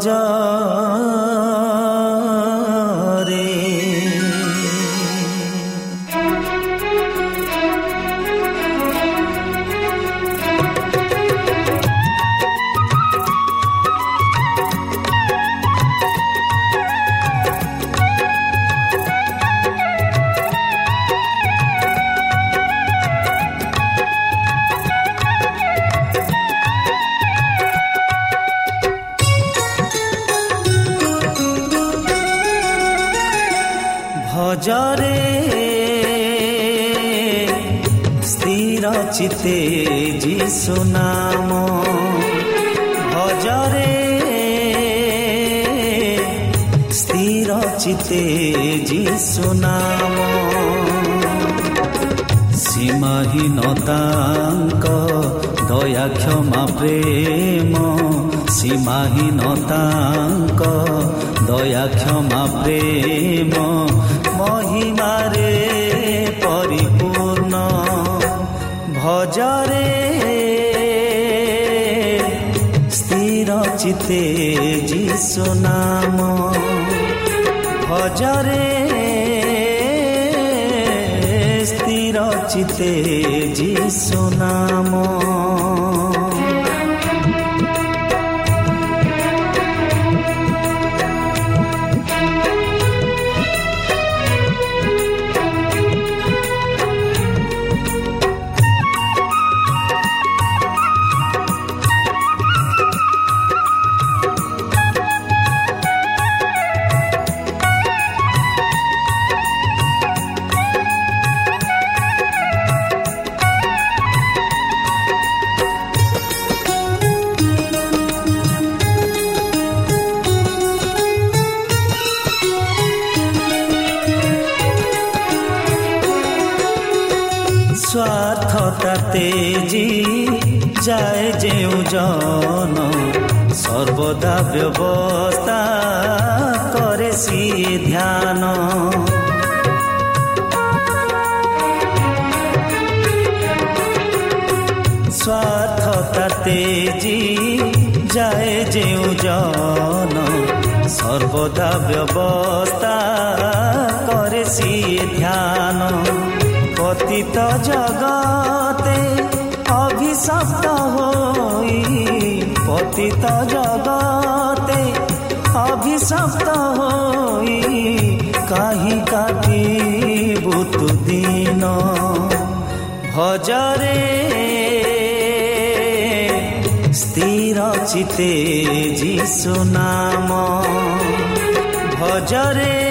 जा ଯିଶୁ ନାମ ଭଜରେ ସ୍ଥିର ଚିତେ ଯିଶୁ ସୀମାହୀନତାଙ୍କ ଦୟା କ୍ଷମା ପ୍ରେମ ସୀମାହୀନତାଙ୍କ ଦୟା କ୍ଷମା ପ୍ରେମ ମହିମାରେ ପରିପୂର୍ଣ୍ଣ। ଭଜରେ ସ୍ଥିର ଚିତେ ଯିଶୁ ନାମ। ଭଜରେ ସ୍ଥିର ଚିତେ ଯିଶୁ পতিত জগতে অভিশপ্ত হই। পতিত জগতে অভিশপ্ত হই। কাহি কাটিবু তু দিন ভজরে স্থির চিতে যিশু নাম। ভজরে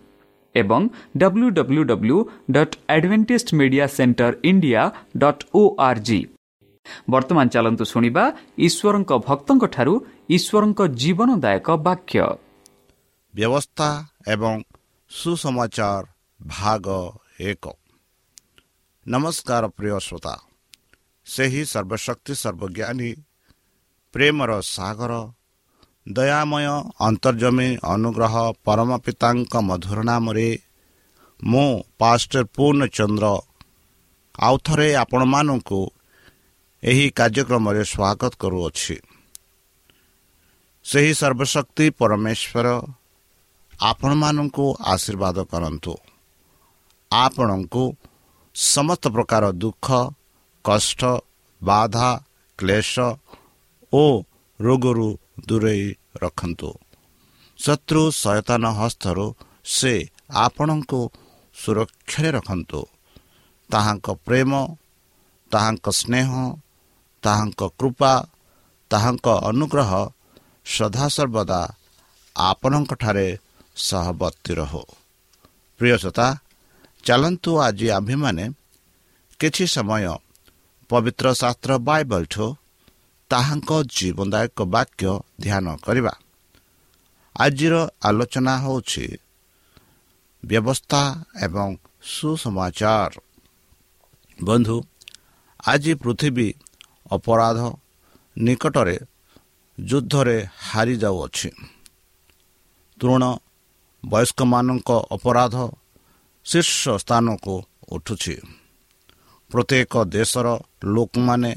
ଏବଂ W W W dot Adventist Media Centre India dot O R G ବର୍ତ୍ତମାନ ଚାଲନ୍ତୁ ଶୁଣିବା ଈଶ୍ୱରଙ୍କ ଭକ୍ତଙ୍କଠାରୁ ଈଶ୍ୱରଙ୍କ ଜୀବନଦାୟକ ବାକ୍ୟ ବ୍ୟବସ୍ଥା ଏବଂ ସୁସମାଚାର ଭାଗ ଏକ ନମସ୍କାର ପ୍ରିୟ ଶ୍ରୋତା ସେହି ସର୍ବଶକ୍ତି ସର୍ବଜ୍ଞାନୀ ପ୍ରେମର ସାଗର ଦୟାମୟ ଅନ୍ତର୍ଜମୀ ଅନୁଗ୍ରହ ପରମ ପିତାଙ୍କ ମଧୁର ନାମରେ ମୁଁ ପାଷ୍ଟର ପୂର୍ଣ୍ଣଚନ୍ଦ୍ର। ଆଉଥରେ ଆପଣମାନଙ୍କୁ ଏହି କାର୍ଯ୍ୟକ୍ରମରେ ସ୍ୱାଗତ କରୁଅଛି। ସେହି ସର୍ବଶକ୍ତି ପରମେଶ୍ୱର ଆପଣମାନଙ୍କୁ ଆଶୀର୍ବାଦ କରନ୍ତୁ। ଆପଣଙ୍କୁ ସମସ୍ତ ପ୍ରକାର ଦୁଃଖ କଷ୍ଟ ବାଧା କ୍ଲେଶ ଓ ରୋଗରୁ ଦୂରେଇ ରଖନ୍ତୁ। ଶତ୍ରୁ ସୟତାନ ହସ୍ତରୁ ସେ ଆପଣଙ୍କୁ ସୁରକ୍ଷାରେ ରଖନ୍ତୁ। ତାହାଙ୍କ ପ୍ରେମ ତାହାଙ୍କ ସ୍ନେହ ତାହାଙ୍କ କୃପା ତାହାଙ୍କ ଅନୁଗ୍ରହ ସଦାସର୍ବଦା ଆପଣଙ୍କଠାରେ ସହବର୍ତ୍ତୀ ରହୁ। ପ୍ରିୟସତା ଚାଲନ୍ତୁ ଆଜି ଆମ୍ଭେମାନେ କିଛି ସମୟ ପବିତ୍ର ଶାସ୍ତ୍ର ବାଇବଲଠୁ ତାହାଙ୍କ ଜୀବନଦାୟକ ବାକ୍ୟ ଧ୍ୟାନ କରିବା। ଆଜିର ଆଲୋଚନା ହେଉଛି ବ୍ୟବସ୍ଥା ଏବଂ ସୁସମାଚାର। ବନ୍ଧୁ ଆଜି ପୃଥିବୀ ଅପରାଧ ନିକଟରେ ଯୁଦ୍ଧରେ ହାରିଯାଉଅଛି ତୃଣ ବୟସ୍କମାନଙ୍କ ଅପରାଧ ଶୀର୍ଷ ସ୍ଥାନକୁ ଉଠୁଛି। ପ୍ରତ୍ୟେକ ଦେଶର ଲୋକମାନେ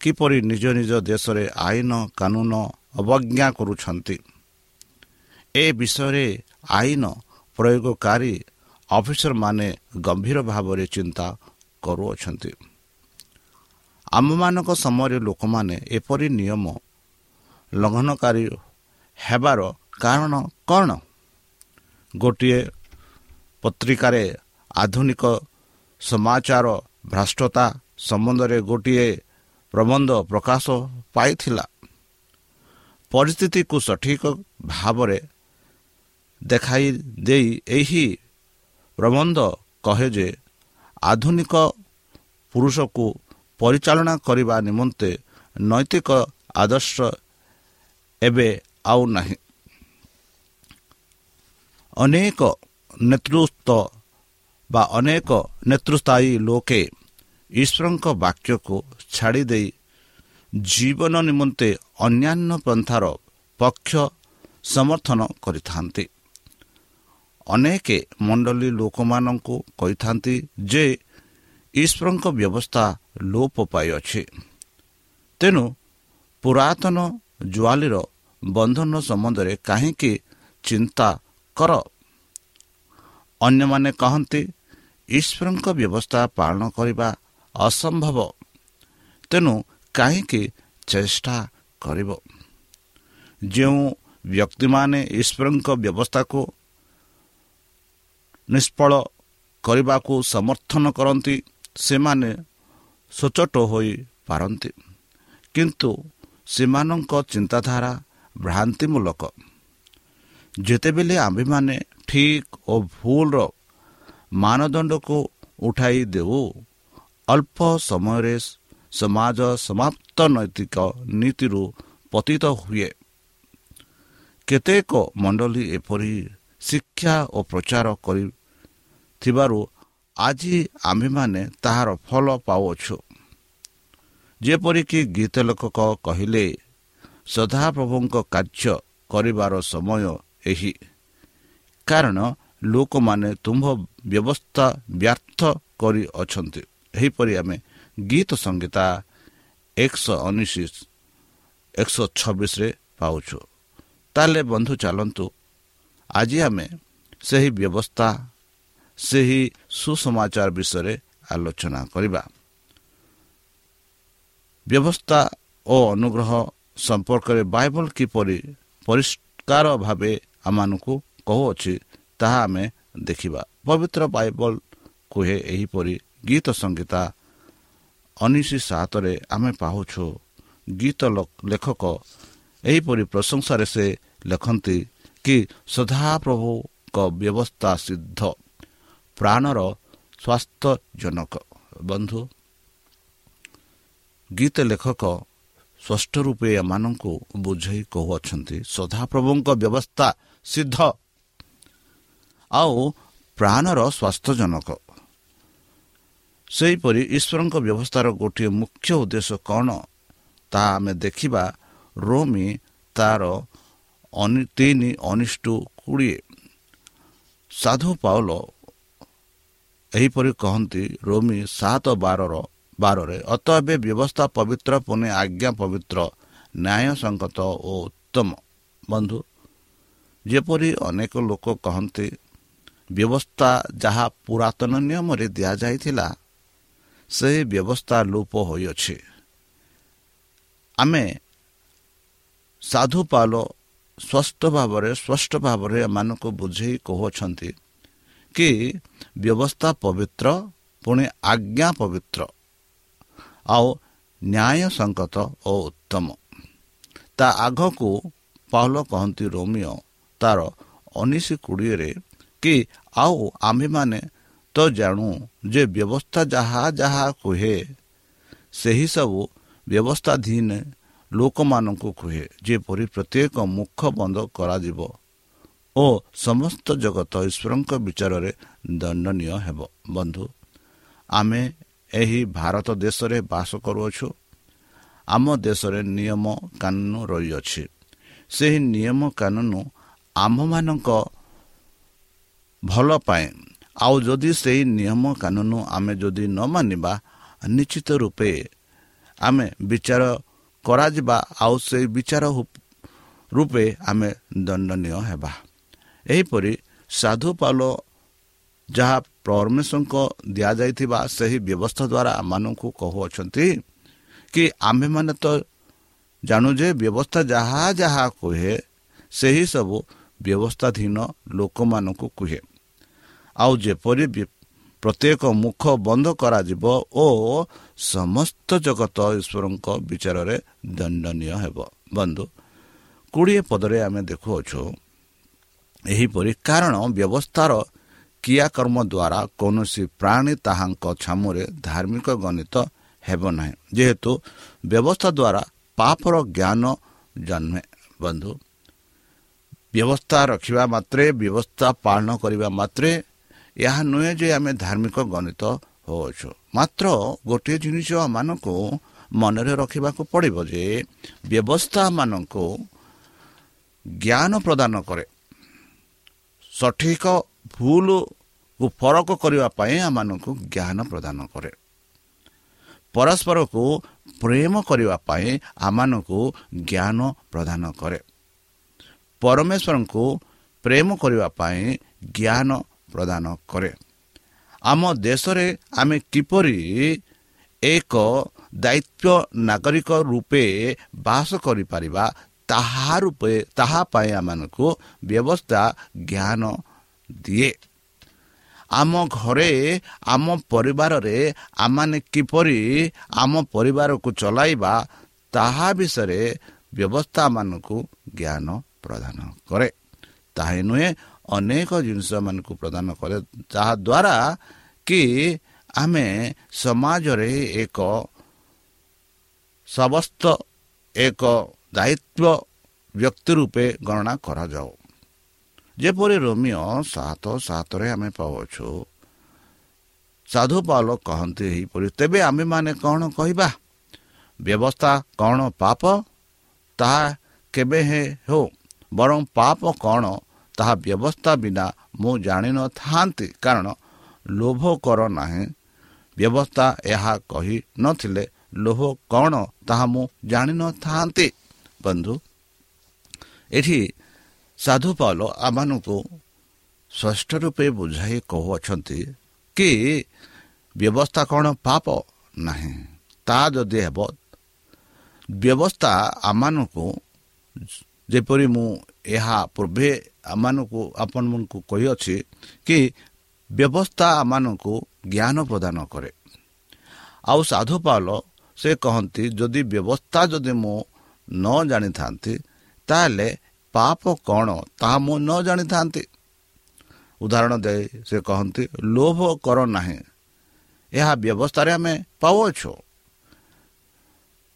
କିପରି ନିଜ ନିଜ ଦେଶରେ ଆଇନ କାନୁନ ଅବଜ୍ଞା କରୁଛନ୍ତି? ଏ ବିଷୟରେ ଆଇନ ପ୍ରୟୋଗକାରୀ ଅଫିସରମାନେ ଗମ୍ଭୀର ଭାବରେ ଚିନ୍ତା କରୁଅଛନ୍ତି। ଆମମାନଙ୍କ ସମୟରେ ଲୋକମାନେ ଏପରି ନିୟମ ଲଙ୍ଘନକାରୀ ହେବାର କାରଣ କ'ଣ? ଗୋଟିଏ ପତ୍ରିକାରେ ଆଧୁନିକ ସମାଚାର ଭ୍ରଷ୍ଟତା ସମ୍ବନ୍ଧରେ ଗୋଟିଏ ପ୍ରବନ୍ଧ ପ୍ରକାଶ ପାଇଥିଲା। ପରିସ୍ଥିତିକୁ ସଠିକ ଭାବରେ ଦେଖାଇ ଦେଇ ଏହି ପ୍ରବନ୍ଧ କହେ ଯେ ଆଧୁନିକ ପୁରୁଷକୁ ପରିଚାଳନା କରିବା ନିମନ୍ତେ ନୈତିକ ଆଦର୍ଶ ଏବେ ଆଉ ନାହିଁ। ଅନେକ ନେତୃତ୍ୱ ବା ଅନେକ ନେତୃସ୍ଥାୟୀ ଲୋକେ ଈଶ୍ୱରଙ୍କ ବାକ୍ୟକୁ ଛାଡ଼ି ଦେଇ ଜୀବନ ନିମନ୍ତେ ଅନ୍ୟାନ୍ୟ ପନ୍ଥାର ପକ୍ଷ ସମର୍ଥନ କରିଥାନ୍ତି। ଅନେକ ମଣ୍ଡଳୀ ଲୋକମାନଙ୍କୁ କହିଥାନ୍ତି ଯେ ଈଶ୍ୱରଙ୍କ ବ୍ୟବସ୍ଥା ଲୋପ ପାଇଅଛି ତେଣୁ ପୁରାତନ ଜୁଆଲିର ବନ୍ଧନ ସମ୍ବନ୍ଧରେ କାହିଁକି ଚିନ୍ତା କର? ଅନ୍ୟମାନେ କହନ୍ତି ଈଶ୍ୱରଙ୍କ ବ୍ୟବସ୍ଥା ପାଳନ କରିବା ଅସମ୍ଭବ। ତେଣୁ କାହିଁକି ଚେଷ୍ଟା କରିବ? ଯେଉଁ ବ୍ୟକ୍ତିମାନେ ଈଶ୍ୱରଙ୍କ ବ୍ୟବସ୍ଥାକୁ ନିଷ୍ଫଳ କରିବାକୁ ସମର୍ଥନ କରନ୍ତି ସେମାନେ ସଚୋଟ ହୋଇପାରନ୍ତି କିନ୍ତୁ ସେମାନଙ୍କ ଚିନ୍ତାଧାରା ଭ୍ରାନ୍ତିମୂଳକ ଯେତେବେଳେ ଆମ୍ଭେମାନେ ଠିକ୍ ଓ ଭୁଲର ମାନଦଣ୍ଡକୁ ଉଠାଇ ଦେଉ ଅଳ୍ପ ସମୟରେ ସମାଜ ସମାପ୍ତ ନୈତିକ ନୀତିରୁ ପତିତ ହୁଏ। କେତେକ ମଣ୍ଡଳୀ ଏପରି ଶିକ୍ଷା ଓ ପ୍ରଚାର କରିଥିବାରୁ ଆଜି ଆମ୍ଭେମାନେ ତାହାର ଫଳ ପାଉଅଛୁ। ଯେପରିକି ଗୀତ ଲେଖକ କହିଲେ ସଦାପ୍ରଭୁଙ୍କ କାର୍ଯ୍ୟ କରିବାର ସମୟ ଏହି। କାରଣ ଲୋକମାନେ ତୁମ୍ଭ ବ୍ୟବସ୍ଥା ବ୍ୟର୍ଥ କରିଅଛନ୍ତି। ଏହିପରି ଆମେ ଗୀତ ସଂହିତା ଏକଶହ ଉଣେଇଶ ଏକଶହ ଛବିଶରେ ପାଉଛୁ। ତାହେଲେ ବନ୍ଧୁ ଚାଲନ୍ତୁ ଆଜି ଆମେ ସେହି ବ୍ୟବସ୍ଥା ସେହି ସୁସମାଚାର ବିଷୟରେ ଆଲୋଚନା କରିବା। ବ୍ୟବସ୍ଥା ଓ ଅନୁଗ୍ରହ ସମ୍ପର୍କରେ ବାଇବଲ କିପରି ପରିଷ୍କାର ଭାବେ ଆମମାନଙ୍କୁ କହୁଅଛି ତାହା ଆମେ ଦେଖିବା। ପବିତ୍ର ବାଇବଲ କୁହେ ଏହିପରି ଗୀତ ସଂଗୀତା ଉଣେଇଶ ସାତରେ ଆମେ ପାଉଛୁ ଗୀତ ଲେଖକ। ଏହିପରି ପ୍ରଶଂସାରେ ସେ ଲେଖନ୍ତି କି ସଦାପ୍ରଭୁଙ୍କ ବ୍ୟବସ୍ଥା ସିଦ୍ଧ। ପ୍ରାଣର ସ୍ୱାସ୍ଥ୍ୟଜନକ। ବନ୍ଧୁ ଗୀତ ଲେଖକ ସ୍ପଷ୍ଟ ରୂପେ ଏମାନଙ୍କୁ ବୁଝାଇ କହୁଅଛନ୍ତି ସଦାପ୍ରଭୁଙ୍କ ବ୍ୟବସ୍ଥା ସିଦ୍ଧ। ଆଉ ପ୍ରାଣର ସ୍ୱାସ୍ଥ୍ୟଜନକ। ସେହିପରି ଈଶ୍ୱରଙ୍କ ବ୍ୟବସ୍ଥାର ଗୋଟିଏ ମୁଖ୍ୟ ଉଦ୍ଦେଶ୍ୟ କ'ଣ? ତାହା ଆମେ ଦେଖିବା ରୋମି ତାର ତିନି ଅନିଷ୍ଟୁ କୋଡ଼ିଏ। ସାଧୁ ପାଉଲ ଏହିପରି କହନ୍ତି ରୋମି ସାତ ବାରର ବାରରେ ଅତ ଏବେ ବ୍ୟବସ୍ଥା ପବିତ୍ର ପୁଣି ଆଜ୍ଞା ପବିତ୍ର ନ୍ୟାୟ ସଙ୍ଗତ ଓ ଉତ୍ତମ। ବନ୍ଧୁ ଯେପରି ଅନେକ ଲୋକ କହନ୍ତି ବ୍ୟବସ୍ଥା ଯାହା ପୁରାତନ ନିୟମରେ ଦିଆଯାଇଥିଲା ସେହି ବ୍ୟବସ୍ଥା ଲୋପ ହୋଇଅଛି ଆମେ ସାଧୁ ପାଲ ସ୍ପଷ୍ଟ ଭାବରେ ସ୍ପଷ୍ଟ ଭାବରେ ଏମାନଙ୍କୁ ବୁଝେଇ କହୁଅଛନ୍ତି କି ବ୍ୟବସ୍ଥା ପବିତ୍ର ପୁଣି ଆଜ୍ଞା ପବିତ୍ର ଆଉ ନ୍ୟାୟ ସଙ୍ଗତ ଓ ଉତ୍ତମ ତା ଆଗକୁ ପାଉଲ କହନ୍ତି ରୋମିଓ ତାର ଉଣେଇଶ କୋଡ଼ିଏରେ କି ଆଉ ଆମ୍ଭେମାନେ ତ ଜାଣୁ ଯେ ବ୍ୟବସ୍ଥା ଯାହା ଯାହା କୁହେ ସେହି ସବୁ ବ୍ୟବସ୍ଥାଧୀନ ଲୋକମାନଙ୍କୁ କୁହେ ଯେପରି ପ୍ରତ୍ୟେକ ମୁଖ ବନ୍ଦ କରାଯିବ ଓ ସମସ୍ତ ଜଗତ ଈଶ୍ୱରଙ୍କ ବିଚାରରେ ଦଣ୍ଡନୀୟ ହେବ। ବନ୍ଧୁ ଆମେ ଏହି ଭାରତ ଦେଶରେ ବାସ କରୁଅଛୁ। ଆମ ଦେଶରେ ନିୟମ କାନୁନ ରହିଅଛି। ସେହି ନିୟମ କାନୁନ ଆମ୍ଭମାନଙ୍କ ଭଲ ପାଇଁ ଆଉ ଯଦି ସେହି ନିୟମ କାନୁନ ଆମେ ଯଦି ନ ମାନିବା ନିଶ୍ଚିତ ରୂପେ ଆମେ ବିଚାର କରାଯିବା ଆଉ ସେହି ବିଚାର ରୂପେ ଆମେ ଦଣ୍ଡନୀୟ ହେବା। ଏହିପରି ସାଧୁ ପାଲ ଯାହା ପରମେଶ୍ୱରଙ୍କ ଦିଆଯାଇଥିବା ସେହି ବ୍ୟବସ୍ଥା ଦ୍ୱାରା ଆମମାନଙ୍କୁ କହୁଅଛନ୍ତି କି ଆମ୍ଭେମାନେ ତ ଜାଣୁ ଯେ ବ୍ୟବସ୍ଥା ଯାହା ଯାହା କୁହେ ସେହି ସବୁ ବ୍ୟବସ୍ଥାଧୀନ ଲୋକମାନଙ୍କୁ କୁହେ। ଆଉ ଯେପରି ପ୍ରତ୍ୟେକ ମୁଖ ବନ୍ଦ କରାଯିବ ଓ ସମସ୍ତ ଜଗତ ଈଶ୍ୱରଙ୍କ ବିଚାରରେ ଦଣ୍ଡନୀୟ ହେବ। ବନ୍ଧୁ କୋଡ଼ିଏ ପଦରେ ଆମେ ଦେଖୁଅଛୁ ଏହିପରି କାରଣ ବ୍ୟବସ୍ଥାର କ୍ରିୟାକର୍ମ ଦ୍ୱାରା କୌଣସି ପ୍ରାଣୀ ତାହାଙ୍କ ଛାମୁରେ ଧାର୍ମିକ ଗଣିତ ହେବ ନାହିଁ। ଯେହେତୁ ବ୍ୟବସ୍ଥା ଦ୍ୱାରା ପାପର ଜ୍ଞାନ ଜନ୍ମେ। ବନ୍ଧୁ ବ୍ୟବସ୍ଥା ରଖିବା ମାତ୍ରେ ବ୍ୟବସ୍ଥା ପାଳନ କରିବା ମାତ୍ରେ ଏହା ନୁହେଁ ଯେ ଆମେ ଧାର୍ମିକ ଗଣିତ ହେଉଛୁ ମାତ୍ର ଗୋଟିଏ ଜିନିଷ ଆମମାନଙ୍କୁ ମନରେ ରଖିବାକୁ ପଡ଼ିବ ଯେ ବ୍ୟବସ୍ଥା ମାନଙ୍କୁ ଜ୍ଞାନ ପ୍ରଦାନ କରେ। ସଠିକ ଭୁଲକୁ ଫରକ କରିବା ପାଇଁ ଆମମାନଙ୍କୁ ଜ୍ଞାନ ପ୍ରଦାନ କରେ। ପରସ୍ପରକୁ ପ୍ରେମ କରିବା ପାଇଁ ଆମମାନଙ୍କୁ ଜ୍ଞାନ ପ୍ରଦାନ କରେ। ପରମେଶ୍ୱରଙ୍କୁ ପ୍ରେମ କରିବା ପାଇଁ ଜ୍ଞାନ ପ୍ରଦାନ କରେ। ଆମ ଦେଶରେ ଆମେ କିପରି ଏକ ଦାୟିତ୍ୱ ନାଗରିକ ରୂପେ ବାସ କରିପାରିବା ତାହା ରୂପେ ତାହା ପାଇଁ ଆମମାନଙ୍କୁ ବ୍ୟବସ୍ଥା ଜ୍ଞାନ ଦିଏ। ଆମ ଘରେ ଆମ ପରିବାରରେ ଆମମାନେ କିପରି ଆମ ପରିବାରକୁ ଚଲାଇବା ତାହା ବିଷୟରେ ବ୍ୟବସ୍ଥା ମାନଙ୍କୁ ଜ୍ଞାନ ପ୍ରଦାନ କରେ। ତାହା ନୁହେଁ ଅନେକ ଜିନିଷ ମାନଙ୍କୁ ପ୍ରଦାନ କରେ। ଯାହାଦ୍ୱାରା କି ଆମେ ସମାଜରେ ଏକ ସମସ୍ତ ଏକ ଦାୟିତ୍ୱ ବ୍ୟକ୍ତି ରୂପେ ଗଣନା କରାଯାଉ। ଯେପରି ରୋମିଓ ସାତ ସାତରେ ଆମେ ପାଉଛୁ ସାଧୁ ପାଲ କହନ୍ତି ଏହିପରି ତେବେ ଆମେମାନେ କ'ଣ କହିବା? ବ୍ୟବସ୍ଥା କ'ଣ ପାପ? ତାହା କେବେ ହେଉ ବରଂ ପାପ କ'ଣ ତାହା ବ୍ୟବସ୍ଥା ବିନା ମୁଁ ଜାଣିନଥାନ୍ତି। କାରଣ ଲୋଭ କର ନାହିଁ। ବ୍ୟବସ୍ଥା ଏହା କହି ନଥିଲେ ଲୋଭ କ'ଣ ତାହା ମୁଁ ଜାଣିନଥାନ୍ତି। ବନ୍ଧୁ ଏଠି ସାଧୁ ପାଲ ଆମମାନଙ୍କୁ ସ୍ପଷ୍ଟ ରୂପେ ବୁଝାଇ କହୁଅଛନ୍ତି କି ବ୍ୟବସ୍ଥା କ'ଣ ପାପ ନାହିଁ? ତା ଯଦି ହେବ ବ୍ୟବସ୍ଥା ଆମମାନଙ୍କୁ ଯେପରି ମୁଁ ଏହା ପୂର୍ବେ ଆମମାନଙ୍କୁ ଆପଣମାନଙ୍କୁ କହିଅଛି କି ବ୍ୟବସ୍ଥା ଆମମାନଙ୍କୁ ଜ୍ଞାନ ପ୍ରଦାନ କରେ। ଆଉ ସାଧୁ ପାଲ ସେ କହନ୍ତି ଯଦି ବ୍ୟବସ୍ଥା ଯଦି ମୁଁ ନ ଜାଣିଥାନ୍ତି ତାହେଲେ ପାପ କ'ଣ ତାହା ମୁଁ ନ ଜାଣିଥାନ୍ତି? ଉଦାହରଣ ଦେଇ ସେ କହନ୍ତି ଲୋଭ କର ନାହିଁ। ଏହା ବ୍ୟବସ୍ଥାରେ ଆମେ ପାଉଅଛୁ।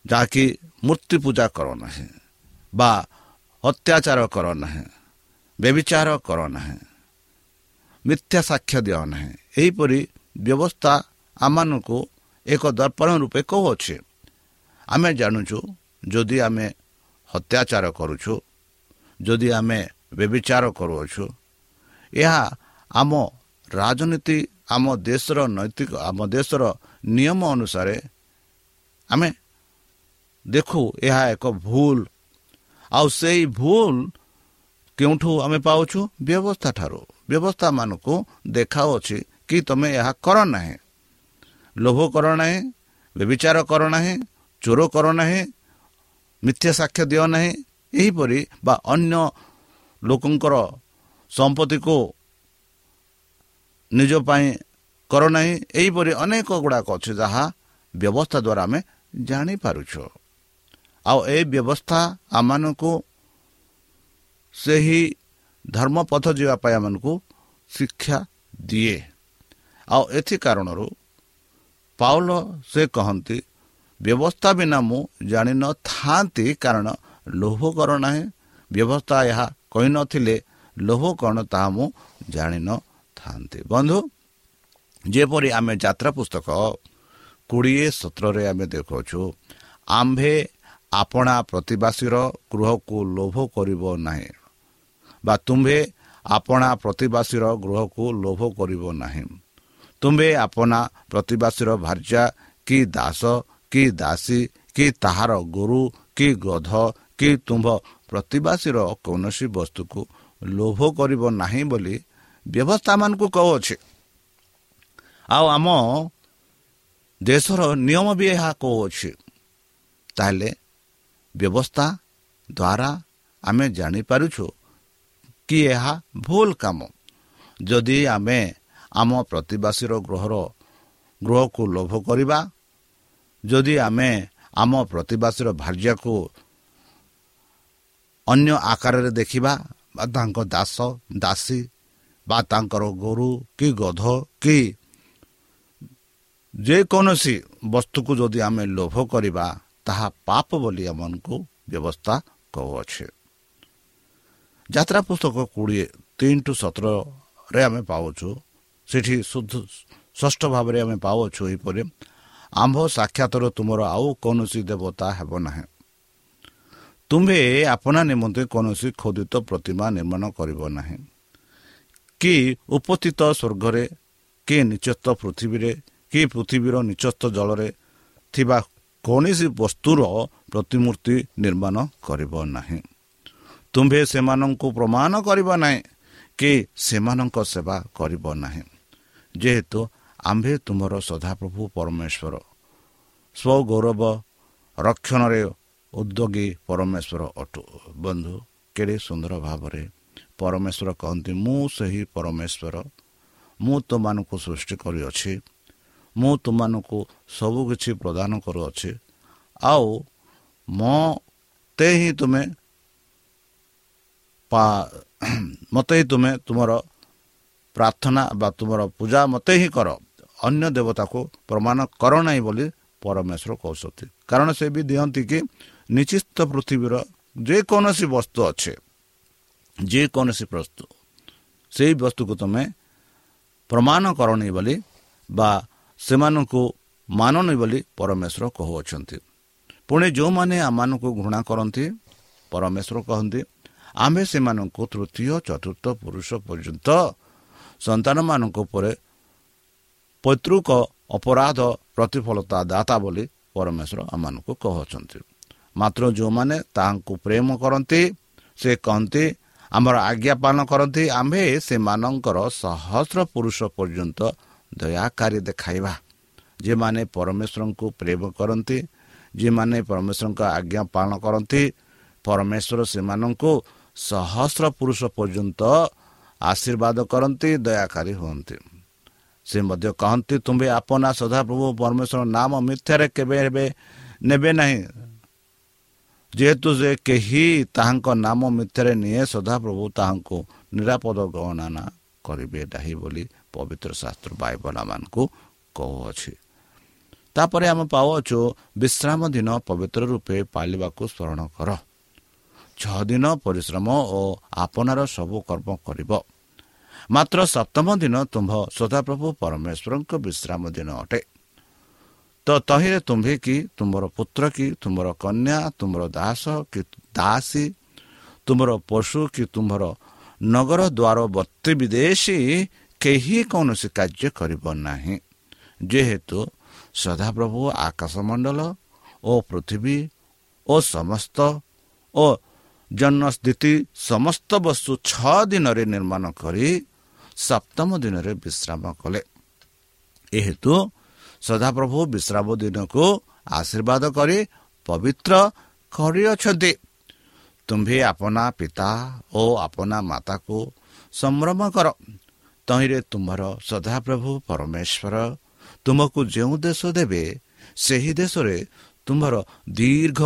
ଯାହାକି ମୂର୍ତ୍ତି ପୂଜା କର ନାହିଁ ବା ଅତ୍ୟାଚାର କର ନାହିଁ। ବ୍ୟବିଚାର କର ନାହିଁ ମିଥ୍ୟା ସାକ୍ଷ୍ୟ ଦିଅ ନାହିଁ ଏହିପରି ବ୍ୟବସ୍ଥା ଆମମାନଙ୍କୁ ଏକ ଦର୍ପଣ ରୂପେ କହୁଅଛି ଆମେ ଜାଣୁଛୁ ଯଦି ଆମେ ହତ୍ୟାଚାର କରୁଛୁ ଯଦି ଆମେ ବ୍ୟବିଚାର କରୁଅଛୁ ଏହା ଆମ ରାଜନୀତି ଆମ ଦେଶର ନୈତିକ ଆମ ଦେଶର ନିୟମ ଅନୁସାରେ ଆମେ ଦେଖୁ ଏହା ଏକ ଭୁଲ ଆଉ ସେଇ ଭୁଲ କେଉଁଠୁ ଆମେ ପାଉଛୁ? ବ୍ୟବସ୍ଥା ଠାରୁ ବ୍ୟବସ୍ଥା ମାନଙ୍କୁ ଦେଖାଉଅଛି କି ତୁମେ ଏହା କର ନାହିଁ। ଲୋଭ କର ନାହିଁ ବ୍ୟବିଚାର କର ନାହିଁ ଚୋର କର ନାହିଁ ମିଥ୍ୟା ସାକ୍ଷ୍ୟ ଦିଅ ନାହିଁ ଏହିପରି ବା ଅନ୍ୟ ଲୋକଙ୍କର ସମ୍ପତ୍ତିକୁ ନିଜ ପାଇଁ କର ନାହିଁ ଏହିପରି ଅନେକ ଗୁଡ଼ାକ ଅଛି ଯାହା ବ୍ୟବସ୍ଥା ଦ୍ୱାରା ଆମେ ଜାଣିପାରୁଛୁ। ଆଉ ଏ ବ୍ୟବସ୍ଥା ଆମମାନଙ୍କୁ ସେହି ଧର୍ମ ପଥ ଯିବା ପାଇଁ ଆମମାନଙ୍କୁ ଶିକ୍ଷା ଦିଏ। ଆଉ ଏଥି କାରଣରୁ ପାଉଲ ସେ କହନ୍ତି ବ୍ୟବସ୍ଥା ବିନା ମୁଁ ଜାଣିନଥାନ୍ତି କାରଣ ଲୋଭ କର ନାହିଁ। ବ୍ୟବସ୍ଥା ଏହା କହିନଥିଲେ ଲୋଭ କ'ଣ ତାହା ମୁଁ ଜାଣିନଥାନ୍ତି ବନ୍ଧୁ ଯେପରି ଆମେ ଯାତ୍ରା ପୁସ୍ତକ କୋଡ଼ିଏ ସତରରେ ଆମେ ଦେଖାଉଛୁ ଆମ୍ଭେ ଆପଣା ପ୍ରତିବାସୀର ଗୃହକୁ ଲୋଭ କରିବ ନାହିଁ। ବା ତୁମ୍ଭେ ଆପଣା ପ୍ରତିବାସୀର ଗୃହକୁ ଲୋଭ କରିବ ନାହିଁ ତୁମ୍ଭେ ଆପଣା ପ୍ରତିବାସୀର ଭାର୍ଯ୍ୟା କି ଦାସ କି ଦାସୀ କି ତାହାର ଗୋରୁ କି ଗଧ କି ତୁମ୍ଭ ପ୍ରତିବାସୀର କୌଣସି ବସ୍ତୁକୁ ଲୋଭ କରିବ ନାହିଁ ବୋଲି ବ୍ୟବସ୍ଥାମାନଙ୍କୁ କହୁଅଛି ଆଉ ଆମ ଦେଶର ନିୟମ ବି ଏହା କହୁଅଛି ତାହେଲେ ବ୍ୟବସ୍ଥା ଦ୍ୱାରା ଆମେ ଜାଣିପାରୁଛୁ କି ଏହା? ଭୁଲ କାମ। ଯଦି ଆମେ ଆମ ପ୍ରତିବାସୀର ଗୃହର ଗୃହକୁ ଲୋଭ କରିବା ଯଦି ଆମେ ଆମ ପ୍ରତିବାସୀର ଭାର୍ଯ୍ୟାକୁ ଅନ୍ୟ ଆକାରରେ ଦେଖିବା ବା ତାଙ୍କ ଦାସ ଦାସୀ ବା ତାଙ୍କର ଗୋରୁ କି ଗଧ କି ଯେକୌଣସି ବସ୍ତୁକୁ ଯଦି ଆମେ ଲୋଭ କରିବା ତାହା ପାପ ବୋଲି ଆମମାନଙ୍କୁ ବ୍ୟବସ୍ଥା କହୁଅଛେ ଯାତ୍ରା ପୁସ୍ତକ କୋଡ଼ିଏ ତିନି ଟୁ ସତରରେ ଆମେ ପାଉଛୁ। ସେଠି ଶୁଦ୍ଧ ଷଷ୍ଠ ଭାବରେ ଆମେ ପାଉଅଛୁ ଏହିପରି ଆମ୍ଭ ସାକ୍ଷାତର ତୁମର ଆଉ କୌଣସି ଦେବତା ହେବ ନାହିଁ। ତୁମ୍ଭେ ଆପଣା ନିମନ୍ତେ କୌଣସି ଖୋଦିତ ପ୍ରତିମା ନିର୍ମାଣ କରିବ ନାହିଁ। କି ଉପସ୍ଥିତ ସ୍ୱର୍ଗରେ କି ନିଚସ୍ତ ପୃଥିବୀରେ କି ପୃଥିବୀର ନିଚସ୍ତ ଜଳରେ ଥିବା କୌଣସି ବସ୍ତୁର ପ୍ରତିମୂର୍ତ୍ତି ନିର୍ମାଣ କରିବ ନାହିଁ। ତୁମ୍ଭେ ସେମାନଙ୍କୁ ପ୍ରମାଣ କରିବ ନାହିଁ କି ସେମାନଙ୍କ ସେବା କରିବ ନାହିଁ। ଯେହେତୁ ଆମ୍ଭେ ତୁମର ସଦାପ୍ରଭୁ ପରମେଶ୍ୱର। ସ୍ୱଗୌରବ ରକ୍ଷଣରେ ଉଦ୍ୟୋଗୀ ପରମେଶ୍ୱର ଅଟୁ। ବନ୍ଧୁ କେଡ଼େ ସୁନ୍ଦର ଭାବରେ ପରମେଶ୍ୱର କହନ୍ତି ମୁଁ ସେହି ପରମେଶ୍ୱର। ମୁଁ ତୁମମାନଙ୍କୁ ସୃଷ୍ଟି କରିଅଛି। ମୁଁ ତୁମମାନଙ୍କୁ ସବୁକିଛି ପ୍ରଦାନ କରୁଅଛି। ଆଉ ମୋତେ ହିଁ ତୁମେ ମୋତେ ହିଁ ତୁମେ ତୁମର ପ୍ରାର୍ଥନା ବା ତୁମର ପୂଜା ମୋତେ ହିଁ କର। ଅନ୍ୟ ଦେବତାକୁ ପ୍ରମାଣ କର ନାହିଁ ବୋଲି ପରମେଶ୍ୱର କହୁଛନ୍ତି। କାରଣ ସେ ବି ଦିଅନ୍ତି କି ନିଶ୍ଚିତ ପୃଥିବୀର ଯେକୌଣସି ବସ୍ତୁ ଅଛେ ଯେକୌଣସି ବସ୍ତୁ ସେଇ ବସ୍ତୁକୁ ତୁମେ ପ୍ରମାଣ କରନି ବୋଲି ବା ସେମାନଙ୍କୁ ମାନନି ବୋଲି ପରମେଶ୍ୱର କହୁଅଛନ୍ତି। ପୁଣି ଯେଉଁମାନେ ଆମମାନଙ୍କୁ ଘୃଣା କରନ୍ତି ପରମେଶ୍ୱର କହନ୍ତି ଆମ୍ଭେ ସେମାନଙ୍କୁ ତୃତୀୟ ଚତୁର୍ଥ ପୁରୁଷ ପର୍ଯ୍ୟନ୍ତ ସନ୍ତାନମାନଙ୍କ ଉପରେ ପୈତୃକ ଅପରାଧ ପ୍ରତିଫଳତା ଦାତା ବୋଲି ପରମେଶ୍ୱର ଆମମାନଙ୍କୁ କହୁଅଛନ୍ତି ମାତ୍ର ଯେଉଁମାନେ ତାହାଙ୍କୁ ପ୍ରେମ କରନ୍ତି ସେ କହନ୍ତି ଆମର ଆଜ୍ଞା ପାଳନ କରନ୍ତି ଆମ୍ଭେ ସେମାନଙ୍କର ସହସ୍ର ପୁରୁଷ ପର୍ଯ୍ୟନ୍ତ ଦୟାକାରୀ ଦେଖାଇବା ଯେଉଁମାନେ ପରମେଶ୍ୱରଙ୍କୁ ପ୍ରେମ କରନ୍ତି ଯେଉଁମାନେ ପରମେଶ୍ୱରଙ୍କ ଆଜ୍ଞା ପାଳନ କରନ୍ତି ପରମେଶ୍ୱର ସେମାନଙ୍କୁ ସହସ୍ର ପୁରୁଷ ପର୍ଯ୍ୟନ୍ତ ଆଶୀର୍ବାଦ କରନ୍ତି ଦୟାକାରୀ ହୁଅନ୍ତି। ସେ ମଧ୍ୟ କହନ୍ତି ତୁମ୍ଭେ ଆପନା ସଦାପ୍ରଭୁ ପରମେଶ୍ୱର ନାମ ମିଥ୍ୟାରେ କେବେ ହେବେ ନେବେ ନାହିଁ। ଯେହେତୁ ସେ କେହି ତାହାଙ୍କ ନାମ ମିଥ୍ୟାରେ ନିଏ ସଦାପ୍ରଭୁ ତାହାଙ୍କୁ ନିରାପଦ ଗଣନା କରିବେ ନାହିଁ ବୋଲି ପବିତ୍ର ଶାସ୍ତ୍ର ବାଇବଲାମାନଙ୍କୁ କହୁଅଛି। ତାପରେ ଆମେ ପାଉଅଛୁ ବିଶ୍ରାମ ଦିନ ପବିତ୍ର ରୂପେ ପାଳିବାକୁ ସ୍ମରଣ କର। ଛଅ ଦିନ ପରିଶ୍ରମ ଓ ଆପଣାର ସବୁ କର୍ମ କରିବ। ମାତ୍ର ସପ୍ତମ ଦିନ ତୁମ୍ଭ ସଦାପ୍ରଭୁ ପରମେଶ୍ୱରଙ୍କ ବିଶ୍ରାମ ଦିନ ଅଟେ। ତ ତହିଁରେ ତୁମ୍ଭେ କି ତୁମର ପୁତ୍ର କି ତୁମର କନ୍ୟା ତୁମର ଦାସ କି ଦାସୀ ତୁମର ପଶୁ କି ତୁମର ନଗର ଦ୍ୱାର ବର୍ତ୍ତି ବିଦେଶୀ କେହି କୌଣସି କାର୍ଯ୍ୟ କରିବ ନାହିଁ। ଯେହେତୁ ସଦାପ୍ରଭୁ ଆକାଶମଣ୍ଡଳ ଓ ପୃଥିବୀ ଓ ସମସ୍ତ ଓ ଜନ୍ମସ୍ଥିତି ସମସ୍ତ ବସ୍ତୁ ଛଅ ଦିନରେ ନିର୍ମାଣ କରି ସପ୍ତମ ଦିନରେ ବିଶ୍ରାମ କଲେ। ଏହେତୁ ସଦାପ୍ରଭୁ ବିଶ୍ରାମ ଦିନକୁ ଆଶୀର୍ବାଦ କରି ପବିତ୍ର କରିଅଛନ୍ତି ତୁମ୍ଭେ ଆପନା ପିତା ଓ ଆପନା ମାତାକୁ ସମ୍ଭ୍ରମ କର। ତହିଁରେ ତୁମର ସଦାପ୍ରଭୁ ପରମେଶ୍ୱର। ତୁମକୁ ଯେଉଁ ଦେଶ ଦେବେ ସେହି ଦେଶରେ ତୁମର ଦୀର୍ଘ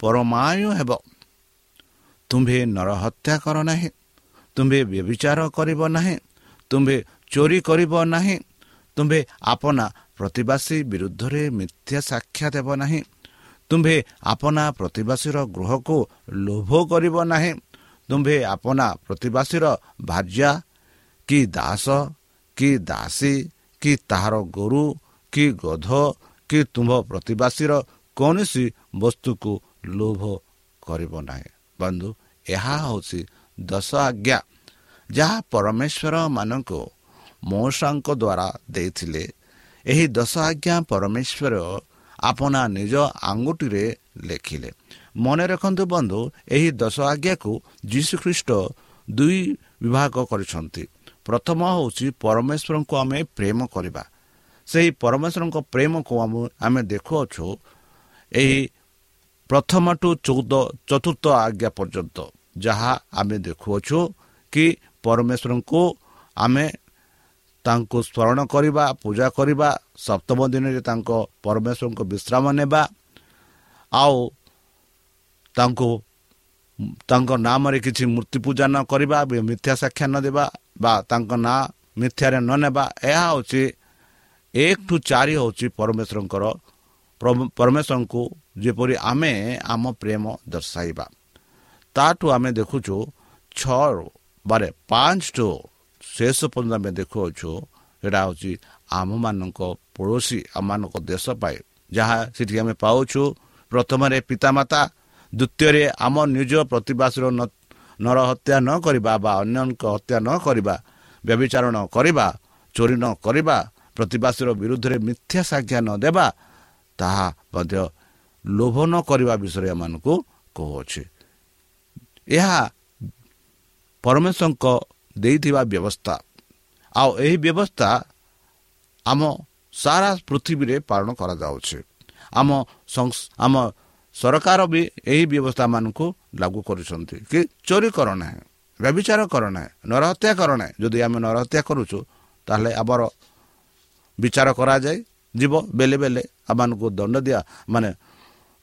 ପରମାୟୁ ହେବ। ତୁମ୍ଭେ ନରହତ୍ୟା କର ନାହିଁ ତୁମ୍ଭେ ବ୍ୟବିଚାର କରିବ ନାହିଁ ତୁମ୍ଭେ ଚୋରି କରିବ ନାହିଁ ତୁମ୍ଭେ ଆପନା ପ୍ରତିବାସୀ ବିରୁଦ୍ଧରେ ମିଥ୍ୟା ସାକ୍ଷା ଦେବ ନାହିଁ ତୁମ୍ଭେ ଆପନା ପ୍ରତିବାସୀର ଗୃହକୁ ଲୋଭ କରିବ ନାହିଁ ତୁମ୍ଭେ ଆପନା ପ୍ରତିବାସୀର ଭାର୍ଯ୍ୟା କି ଦାସ କି ଦାସୀ କି ତାହାର ଗୋରୁ କି ଗଧ କି ତୁମ୍ଭ ପ୍ରତିବାସୀର କୌଣସି ବସ୍ତୁକୁ ଲୋଭ କରିବ ନାହିଁ। ବନ୍ଧୁ ଏହା ହେଉଛି ଦଶ ଆଜ୍ଞା। ଯାହା ପରମେଶ୍ୱରମାନଙ୍କୁ ମଉସାଙ୍କ ଦ୍ୱାରା ଦେଇଥିଲେ ଏହି ଦଶ ଆଜ୍ଞା ପରମେଶ୍ୱର ଆପଣା ନିଜ ଆଙ୍ଗୁଠିରେ ଲେଖିଲେ। ମନେ ରଖନ୍ତୁ ବନ୍ଧୁ ଏହି ଦଶ ଆଜ୍ଞାକୁ ଯୀଶୁଖ୍ରୀଷ୍ଟ ଦୁଇ ବିଭାଗ କରିଛନ୍ତି। ପ୍ରଥମ ହେଉଛି ପରମେଶ୍ୱରଙ୍କୁ ଆମେ ପ୍ରେମ କରିବା। ସେହି ପରମେଶ୍ୱରଙ୍କ ପ୍ରେମକୁ ଆମେ ଦେଖୁଅଛୁ ଏହି ପ୍ରଥମଠୁ ଚଉଦ ଚତୁର୍ଥ ଆଜ୍ଞା ପର୍ଯ୍ୟନ୍ତ। ଯାହା ଆମେ ଦେଖୁଅଛୁ କି ପରମେଶ୍ୱରଙ୍କୁ ଆମେ ତାଙ୍କୁ ସ୍ମରଣ କରିବା ପୂଜା କରିବା ସପ୍ତମ ଦିନରେ ତାଙ୍କ ପରମେଶ୍ୱରଙ୍କ ବିଶ୍ରାମ ନେବା ଆଉ ତାଙ୍କୁ ତାଙ୍କ ନାମରେ କିଛି ମୂର୍ତ୍ତି ପୂଜା ନ କରିବା ମିଥ୍ୟା ସାକ୍ଷା ନ ଦେବା ବା ତାଙ୍କ ନାଁ ମିଥ୍ୟାରେ ନ ନେବା ଏହା ହେଉଛି ଏକ ଠୁ ଚାରି ହେଉଛି ପରମେଶ୍ୱରଙ୍କର ପରମେଶ୍ୱରଙ୍କୁ ଯେପରି ଆମେ ଆମ ପ୍ରେମ ଦର୍ଶାଇବା ତାଠୁ ଆମେ ଦେଖୁଛୁ ଛଅ ବାରେ ପାଞ୍ଚ ଟୁ ଶେଷ ପର୍ଯ୍ୟନ୍ତ ଆମେ ଦେଖୁଅଛୁ ଏଇଟା ହେଉଛି ଆମମାନଙ୍କ ପଡ଼ୋଶୀ ଆମମାନଙ୍କ ଦେଶ ପାଇଁ ଯାହା ସେଠି ଆମେ ପାଉଛୁ। ପ୍ରଥମରେ ପିତାମାତା ଦ୍ୱିତୀୟରେ ଆମ ନିଜ ପ୍ରତିବାସୀର ନର ହତ୍ୟା ନ କରିବା ବା ଅନ୍ୟଙ୍କ ହତ୍ୟା ନ କରିବା ବ୍ୟବିଚାରଣ କରିବା ଚୋରି ନ କରିବା ପ୍ରତିବାସୀର ବିରୁଦ୍ଧରେ ମିଥ୍ୟା ସାକ୍ଷା ନ ଦେବା ତାହା ମଧ୍ୟ ଲୋଭ ନ କରିବା ବିଷୟରେ ଏମାନଙ୍କୁ କହୁଅଛି। ଏହା ପରମେଶ୍ୱରଙ୍କ ଦେଇଥିବା ବ୍ୟବସ୍ଥା। ଆଉ ଏହି ବ୍ୟବସ୍ଥା ଆମ ସାରା ପୃଥିବୀରେ ପାଳନ କରାଯାଉଛି। ଆମ ଆମ ସରକାର ବି ଏହି ବ୍ୟବସ୍ଥା ମାନଙ୍କୁ ଲାଗୁ କରୁଛନ୍ତି କି ଚୋରି କର ନାହିଁ ବ୍ୟବିଚାର କର ନାହିଁ ନରହତ୍ୟା କର ନାହିଁ। ଯଦି ଆମେ ନରହତ୍ୟା କରୁଛୁ ତାହେଲେ ଆମର ବିଚାର କରାଯାଏ ଯିବ ବେଲେ ବେଲେ। ଆମମାନଙ୍କୁ ଦଣ୍ଡ ଦିଆ ମାନେ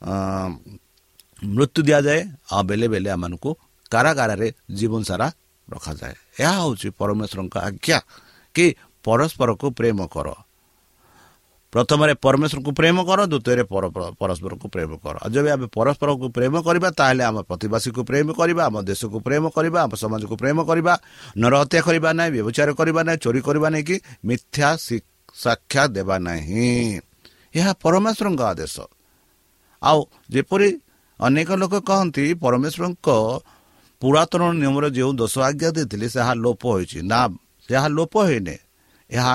ମୃତ୍ୟୁ ଦିଆଯାଏ ଆଉ ବେଲେ ବେଲେ ଆମମାନଙ୍କୁ କାରାଗାରରେ ଜୀବନ ସାରା ରଖାଯାଏ ଏହା ହେଉଛି ପରମେଶ୍ୱରଙ୍କ ଆଜ୍ଞା କି ପରସ୍ପରକୁ ପ୍ରେମ କର ପ୍ରଥମରେ ପରମେଶ୍ୱରକୁ ପ୍ରେମ କର ଦ୍ୱିତୀୟରେ ପରସ୍ପରକୁ ପ୍ରେମ କର ଆଉ ଯଦି ଆମେ ପରସ୍ପରକୁ ପ୍ରେମ କରିବା ତାହେଲେ ଆମ ପ୍ରତିବାସୀକୁ ପ୍ରେମ କରିବା ଆମ ଦେଶକୁ ପ୍ରେମ କରିବା ଆମ ସମାଜକୁ ପ୍ରେମ କରିବା ନରହତ୍ୟା କରିବା ନାହିଁ ବ୍ୟବଚାର କରିବା ନାହିଁ ଚୋରି କରିବା ନାହିଁ କି ମିଥ୍ୟା ସାକ୍ଷା ଦେବା ନାହିଁ ଏହା ପରମେଶ୍ୱରଙ୍କ ଆଦେଶ ଆଉ ଯେପରି ଅନେକ ଲୋକ କହନ୍ତି ପରମେଶ୍ୱରଙ୍କ ପୁରାତନ ନିୟମରେ ଯେଉଁ ଦଶ ଆଜ୍ଞା ଦେଇଥିଲେ ତାହା ଲୋପ ହୋଇଛି। ନା ଏହା ଲୋପ ହୋଇନି। ଏହା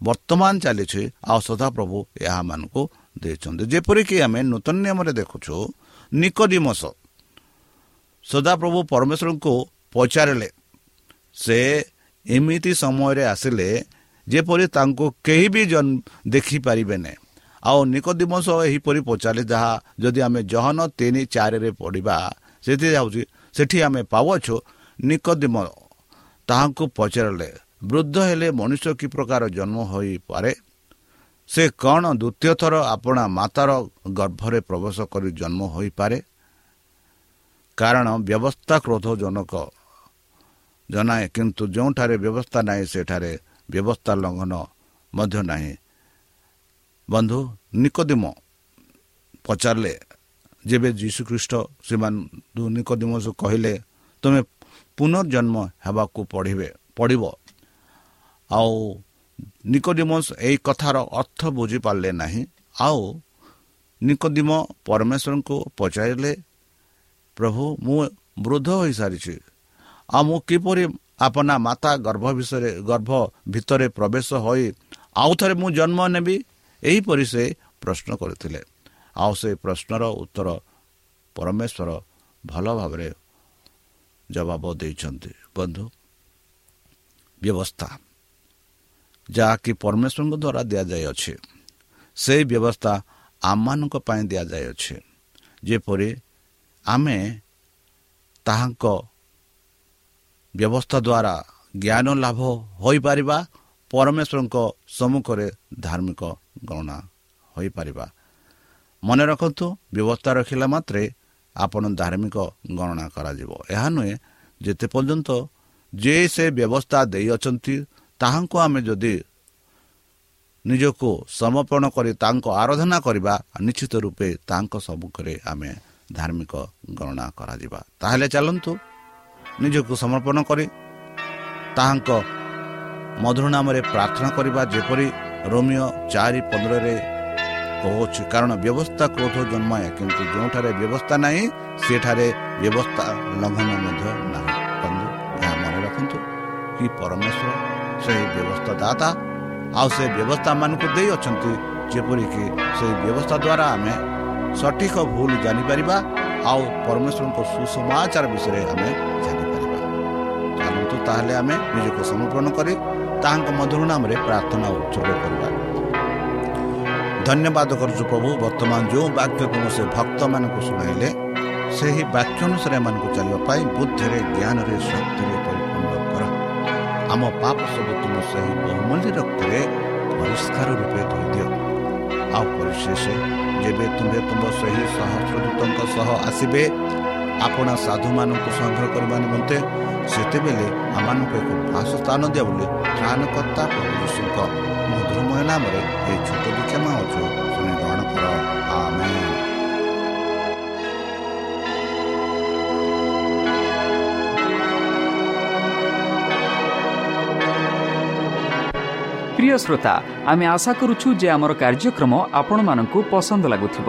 ବର୍ତ୍ତମାନ ଚାଲିଛି ଆଉ ସଦାପ୍ରଭୁ ଏହାମାନଙ୍କୁ ଦେଇଛନ୍ତି। ଯେପରିକି ଆମେ ନୂତନ ନିୟମରେ ଦେଖୁଛୁ ନିକୋଦିମସ। ସଦାପ୍ରଭୁ ପରମେଶ୍ୱରଙ୍କୁ ପଚାରିଲେ ସେ ଏମିତି ସମୟରେ ଆସିଲେ ଯେପରି ତାଙ୍କୁ କେହି ବି ଦେଖିପାରିବେନି ଆଉ ନିକୋଦିମସ ଏହିପରି ପଚାରିଲେ ଯାହା ଯଦି ଆମେ ଜହନ ତିନି ଚାରିରେ ପଢ଼ିବା ସେଥିରେ ଯାଉଛି ସେଠି ଆମେ ପାଉଛୁ ନିକଦିମ ତାହାଙ୍କୁ ପଚାରିଲେ ବୃଦ୍ଧ ହେଲେ ମଣିଷ କି ପ୍ରକାର ଜନ୍ମ ହୋଇପାରେ? ସେ କ'ଣ ଦ୍ୱିତୀୟ ଥର ଆପଣା ମାତାର ଗର୍ଭରେ ପ୍ରବେଶ କରି ଜନ୍ମ ହୋଇପାରେ? କାରଣ ବ୍ୟବସ୍ଥା କ୍ରୋଧଜନକ। ଜଣାଏ କିନ୍ତୁ ଯେଉଁଠାରେ ବ୍ୟବସ୍ଥା ନାହିଁ ସେଠାରେ ବ୍ୟବସ୍ଥା ଲଙ୍ଘନ ମଧ୍ୟ ନାହିଁ। ବନ୍ଧୁ ନିକଦିମ ପଚାରିଲେ ଯେବେ ଯୀଶୁଖ୍ରୀଷ୍ଟ ସେମାନେ ନିକଦିମସ କହିଲେ ତୁମେ ପୁନର୍ଜନ୍ମ ହେବାକୁ ପଢ଼ିବେ ପଡ଼ିବ ଆଉ ନିକୋଡିମସ୍ ଏହି କଥାର ଅର୍ଥ ବୁଝିପାରିଲେ ନାହିଁ। ଆଉ ନିକୋଦିମ ପରମେଶ୍ୱରଙ୍କୁ ପଚାରିଲେ ପ୍ରଭୁ ମୁଁ ବୃଦ୍ଧ ହୋଇସାରିଛି। ଆଉ ମୁଁ କିପରି ଆପଣା ମାତା ଗର୍ଭ ବିଷୟରେ ଗର୍ଭ ଭିତରେ ପ୍ରବେଶ ହୋଇ ଆଉ ଥରେ ମୁଁ ଜନ୍ମ ନେବି? ଏହିପରି ସେ ପ୍ରଶ୍ନ କରିଥିଲେ। ଆଉ ସେ ପ୍ରଶ୍ନର ଉତ୍ତର ପରମେଶ୍ୱର ଭଲ ଭାବରେ ଜବାବ ଦେଇଛନ୍ତି। ବନ୍ଧୁ ବ୍ୟବସ୍ଥା। ଯାହାକି ପରମେଶ୍ୱରଙ୍କ ଦ୍ୱାରା ଦିଆଯାଇଅଛି ସେହି ବ୍ୟବସ୍ଥା ଆମମାନଙ୍କ ପାଇଁ ଦିଆଯାଇଅଛି। ଯେପରି ଆମେ ତାହାଙ୍କ ବ୍ୟବସ୍ଥା ଦ୍ୱାରା ଜ୍ଞାନ ଲାଭ ହୋଇପାରିବା ପରମେଶ୍ୱରଙ୍କ ସମ୍ମୁଖରେ ଧାର୍ମିକ ଗଣନା ହୋଇପାରିବା। ମନେ ରଖନ୍ତୁ ବ୍ୟବସ୍ଥା ରଖିଲା ମାତ୍ରେ ଆପଣ ଧାର୍ମିକ ଗଣନା କରାଯିବ। ଏହା ନୁହେଁ ଯେତେ ପର୍ଯ୍ୟନ୍ତ ଯେ ସେ ବ୍ୟବସ୍ଥା ଦେଇଅଛନ୍ତି ତାହାଙ୍କୁ ଆମେ ଯଦି ନିଜକୁ ସମର୍ପଣ କରି ତାଙ୍କ ଆରାଧନା କରିବା ନିଶ୍ଚିତ ରୂପେ ତାଙ୍କ ସମ୍ମୁଖରେ ଆମେ ଧାର୍ମିକ ଗଣନା କରାଯିବା। ତାହେଲେ ଚାଲନ୍ତୁ ନିଜକୁ ସମର୍ପଣ କରି ତାହାଙ୍କ ମଧୁର ନାମରେ ପ୍ରାର୍ଥନା କରିବା ଯେପରି ରୋମିଓ ଚାରି ପନ୍ଦରରେ କହୁଅଛି କାରଣ ବ୍ୟବସ୍ଥା କ୍ରୋଧ ଜନ୍ମାଏ କିନ୍ତୁ ଯେଉଁଠାରେ ବ୍ୟବସ୍ଥା ନାହିଁ ସେଠାରେ ବ୍ୟବସ୍ଥା ଲଙ୍ଘନ ମଧ୍ୟ ନାହିଁ। ବନ୍ଧୁ ଏହା ମନେ ରଖନ୍ତୁ କି ପରମେଶ୍ୱର ସେହି ବ୍ୟବସ୍ଥା ଦାତା ଆଉ ସେ ବ୍ୟବସ୍ଥା ମାନଙ୍କୁ ଦେଇଅଛନ୍ତି ଯେପରିକି ସେହି ବ୍ୟବସ୍ଥା ଦ୍ୱାରା ଆମେ ସଠିକ ଭୁଲ ଜାଣିପାରିବା ଆଉ ପରମେଶ୍ୱରଙ୍କ ସୁସମାଚାର ବିଷୟରେ ଆମେ ଜାଣିପାରିବା। ଚାଲନ୍ତୁ ତାହେଲେ ଆମେ ନିଜକୁ ସମର୍ପଣ କରି ତାହାଙ୍କ ମଧୁର ନାମରେ ପ୍ରାର୍ଥନା ଉତ୍ସର୍ଗ କରିବା। ଧନ୍ୟବାଦ କରୁଛୁ ପ୍ରଭୁ ବର୍ତ୍ତମାନ ଯେଉଁ ବାକ୍ୟ ତୁମ ସେ ଭକ୍ତମାନଙ୍କୁ ଶୁଣାଇଲେ ସେହି ବାକ୍ୟ ଅନୁସାରେ ଏମାନଙ୍କୁ ଚାଲିବା ପାଇଁ ବୁଦ୍ଧିରେ ଜ୍ଞାନରେ ଶକ୍ତିରେ ପରିପୂର୍ଣ୍ଣ କର। ଆମ ପାପ ସବୁ ତୁମ ସେହି ବହୁମୂଲ୍ୟ ରକ୍ତରେ ପରିଷ୍କାର ରୂପେ ଧୋଇଦିଅ। ଆଉ ପରିଶେଷ ଯେବେ ତୁମେ ତୁମ ସେହି ସହସ୍ରଦୂତଙ୍କ ସହ ଆସିବେ ଆପଣା ସାଧୁମାନଙ୍କୁ ସଂଗ୍ରହ କରିବା ନିମନ୍ତେ ସେତେବେଳେ ଆମମାନଙ୍କୁ ଏକ ଭାଷ ସ୍ଥାନ ଦିଅ ବୋଲି ତ୍ରାଣକର୍ତ୍ତା ପ୍ରଭୁ ଯୀଶୁଙ୍କ ମଧୁରମୟ ନାମରେ ଏହି ଛୋଟ ବିକ୍ଷମା ଅଛୁ ଶୁଣି ଗ୍ରହଣ କର। ପ୍ରିୟ ଶ୍ରୋତା ଆମେ ଆଶା କରୁଛୁ ଯେ ଆମର କାର୍ଯ୍ୟକ୍ରମ ଆପଣମାନଙ୍କୁ ପସନ୍ଦ ଲାଗୁଥିବ।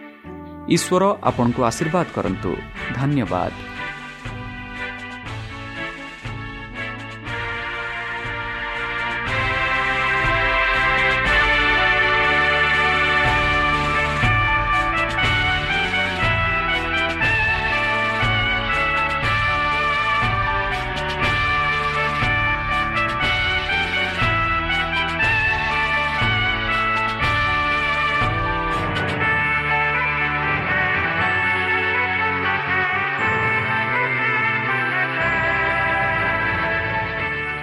ଈଶ୍ୱର ଆପଣଙ୍କୁ ଆଶୀର୍ବାଦ କରନ୍ତୁ। ଧନ୍ୟବାଦ।